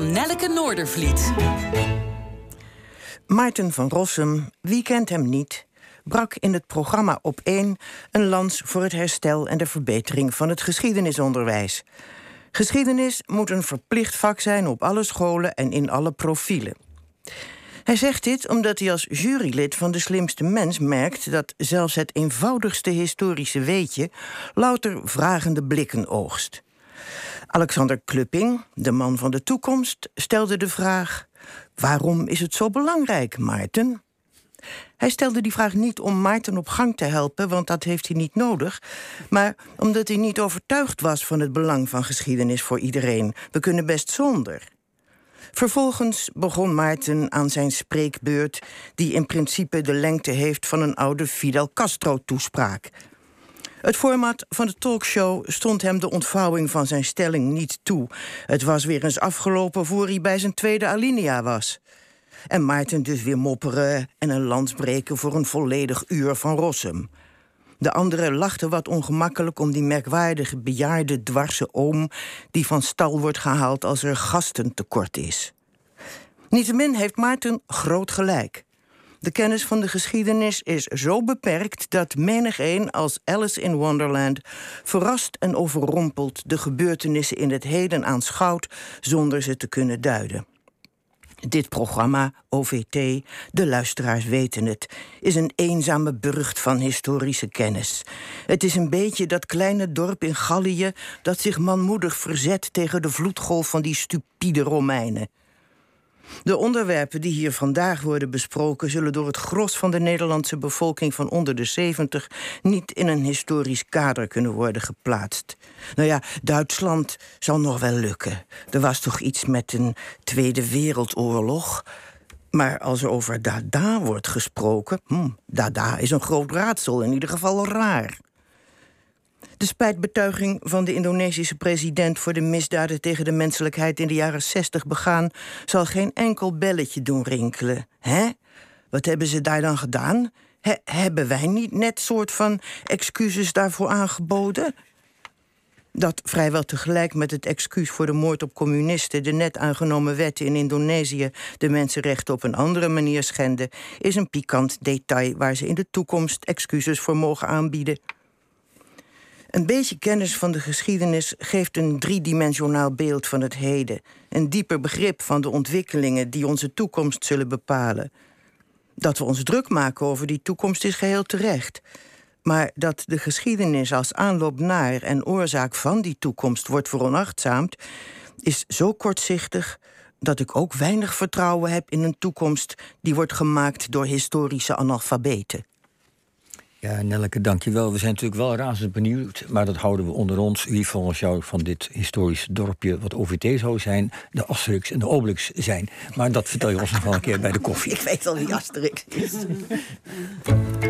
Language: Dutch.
van Nelleke Noordervliet. Maarten van Rossum, wie kent hem niet, brak in het programma op 1 een lans voor het herstel en de verbetering van het geschiedenisonderwijs. Geschiedenis moet een verplicht vak zijn op alle scholen en in alle profielen. Hij zegt dit omdat hij als jurylid van De Slimste Mens merkt dat zelfs het eenvoudigste historische weetje louter vragende blikken oogst. Alexander Klupping, de man van de toekomst, stelde de vraag: Waarom is het zo belangrijk, Maarten? Hij stelde die vraag niet om Maarten op gang te helpen, want dat heeft hij niet nodig, maar omdat hij niet overtuigd was van het belang van geschiedenis voor iedereen. We kunnen best zonder. Vervolgens begon Maarten aan zijn spreekbeurt, die in principe de lengte heeft van een oude Fidel Castro-toespraak. Het format van de talkshow stond hem de ontvouwing van zijn stelling niet toe. Het was weer eens afgelopen voor hij bij zijn tweede alinea was. En Maarten dus weer mopperen en een lans breken voor een volledig uur van Rossum. De anderen lachten wat ongemakkelijk om die merkwaardige bejaarde dwarse oom die van stal wordt gehaald als er gastentekort is. Niettemin heeft Maarten groot gelijk. De kennis van de geschiedenis is zo beperkt dat menigeen als Alice in Wonderland verrast en overrompeld de gebeurtenissen in het heden aanschouwt zonder ze te kunnen duiden. Dit programma, OVT, de luisteraars weten het, is een eenzame burcht van historische kennis. Het is een beetje dat kleine dorp in Gallië dat zich manmoedig verzet tegen de vloedgolf van die stupide Romeinen. De onderwerpen die hier vandaag worden besproken, zullen door het gros van de Nederlandse bevolking van onder de 70 niet in een historisch kader kunnen worden geplaatst. Nou ja, Duitsland zal nog wel lukken. Er was toch iets met een Tweede Wereldoorlog. Maar als er over Dada wordt gesproken, hm, Dada is een groot raadsel, in ieder geval raar. De spijtbetuiging van de Indonesische president voor de misdaden tegen de menselijkheid in de jaren 60 begaan, zal geen enkel belletje doen rinkelen. Hè? Wat hebben ze daar dan gedaan? hebben wij niet net soort van excuses daarvoor aangeboden? Dat vrijwel tegelijk met het excuus voor de moord op communisten de net aangenomen wetten in Indonesië de mensenrechten op een andere manier schenden, is een pikant detail waar ze in de toekomst excuses voor mogen aanbieden. Een beetje kennis van de geschiedenis geeft een driedimensionaal beeld van het heden. Een dieper begrip van de ontwikkelingen die onze toekomst zullen bepalen. Dat we ons druk maken over die toekomst is geheel terecht. Maar dat de geschiedenis als aanloop naar en oorzaak van die toekomst wordt veronachtzaamd, is zo kortzichtig dat ik ook weinig vertrouwen heb in een toekomst die wordt gemaakt door historische analfabeten. Ja, Nelleke, dankjewel. We zijn natuurlijk wel razend benieuwd, maar dat houden we onder ons. Wie volgens jou van dit historische dorpje, wat OVT zou zijn, de Asterix en de Obelix zijn. Maar dat vertel je ons nog wel een keer bij de koffie. Ik weet al wie Asterix is.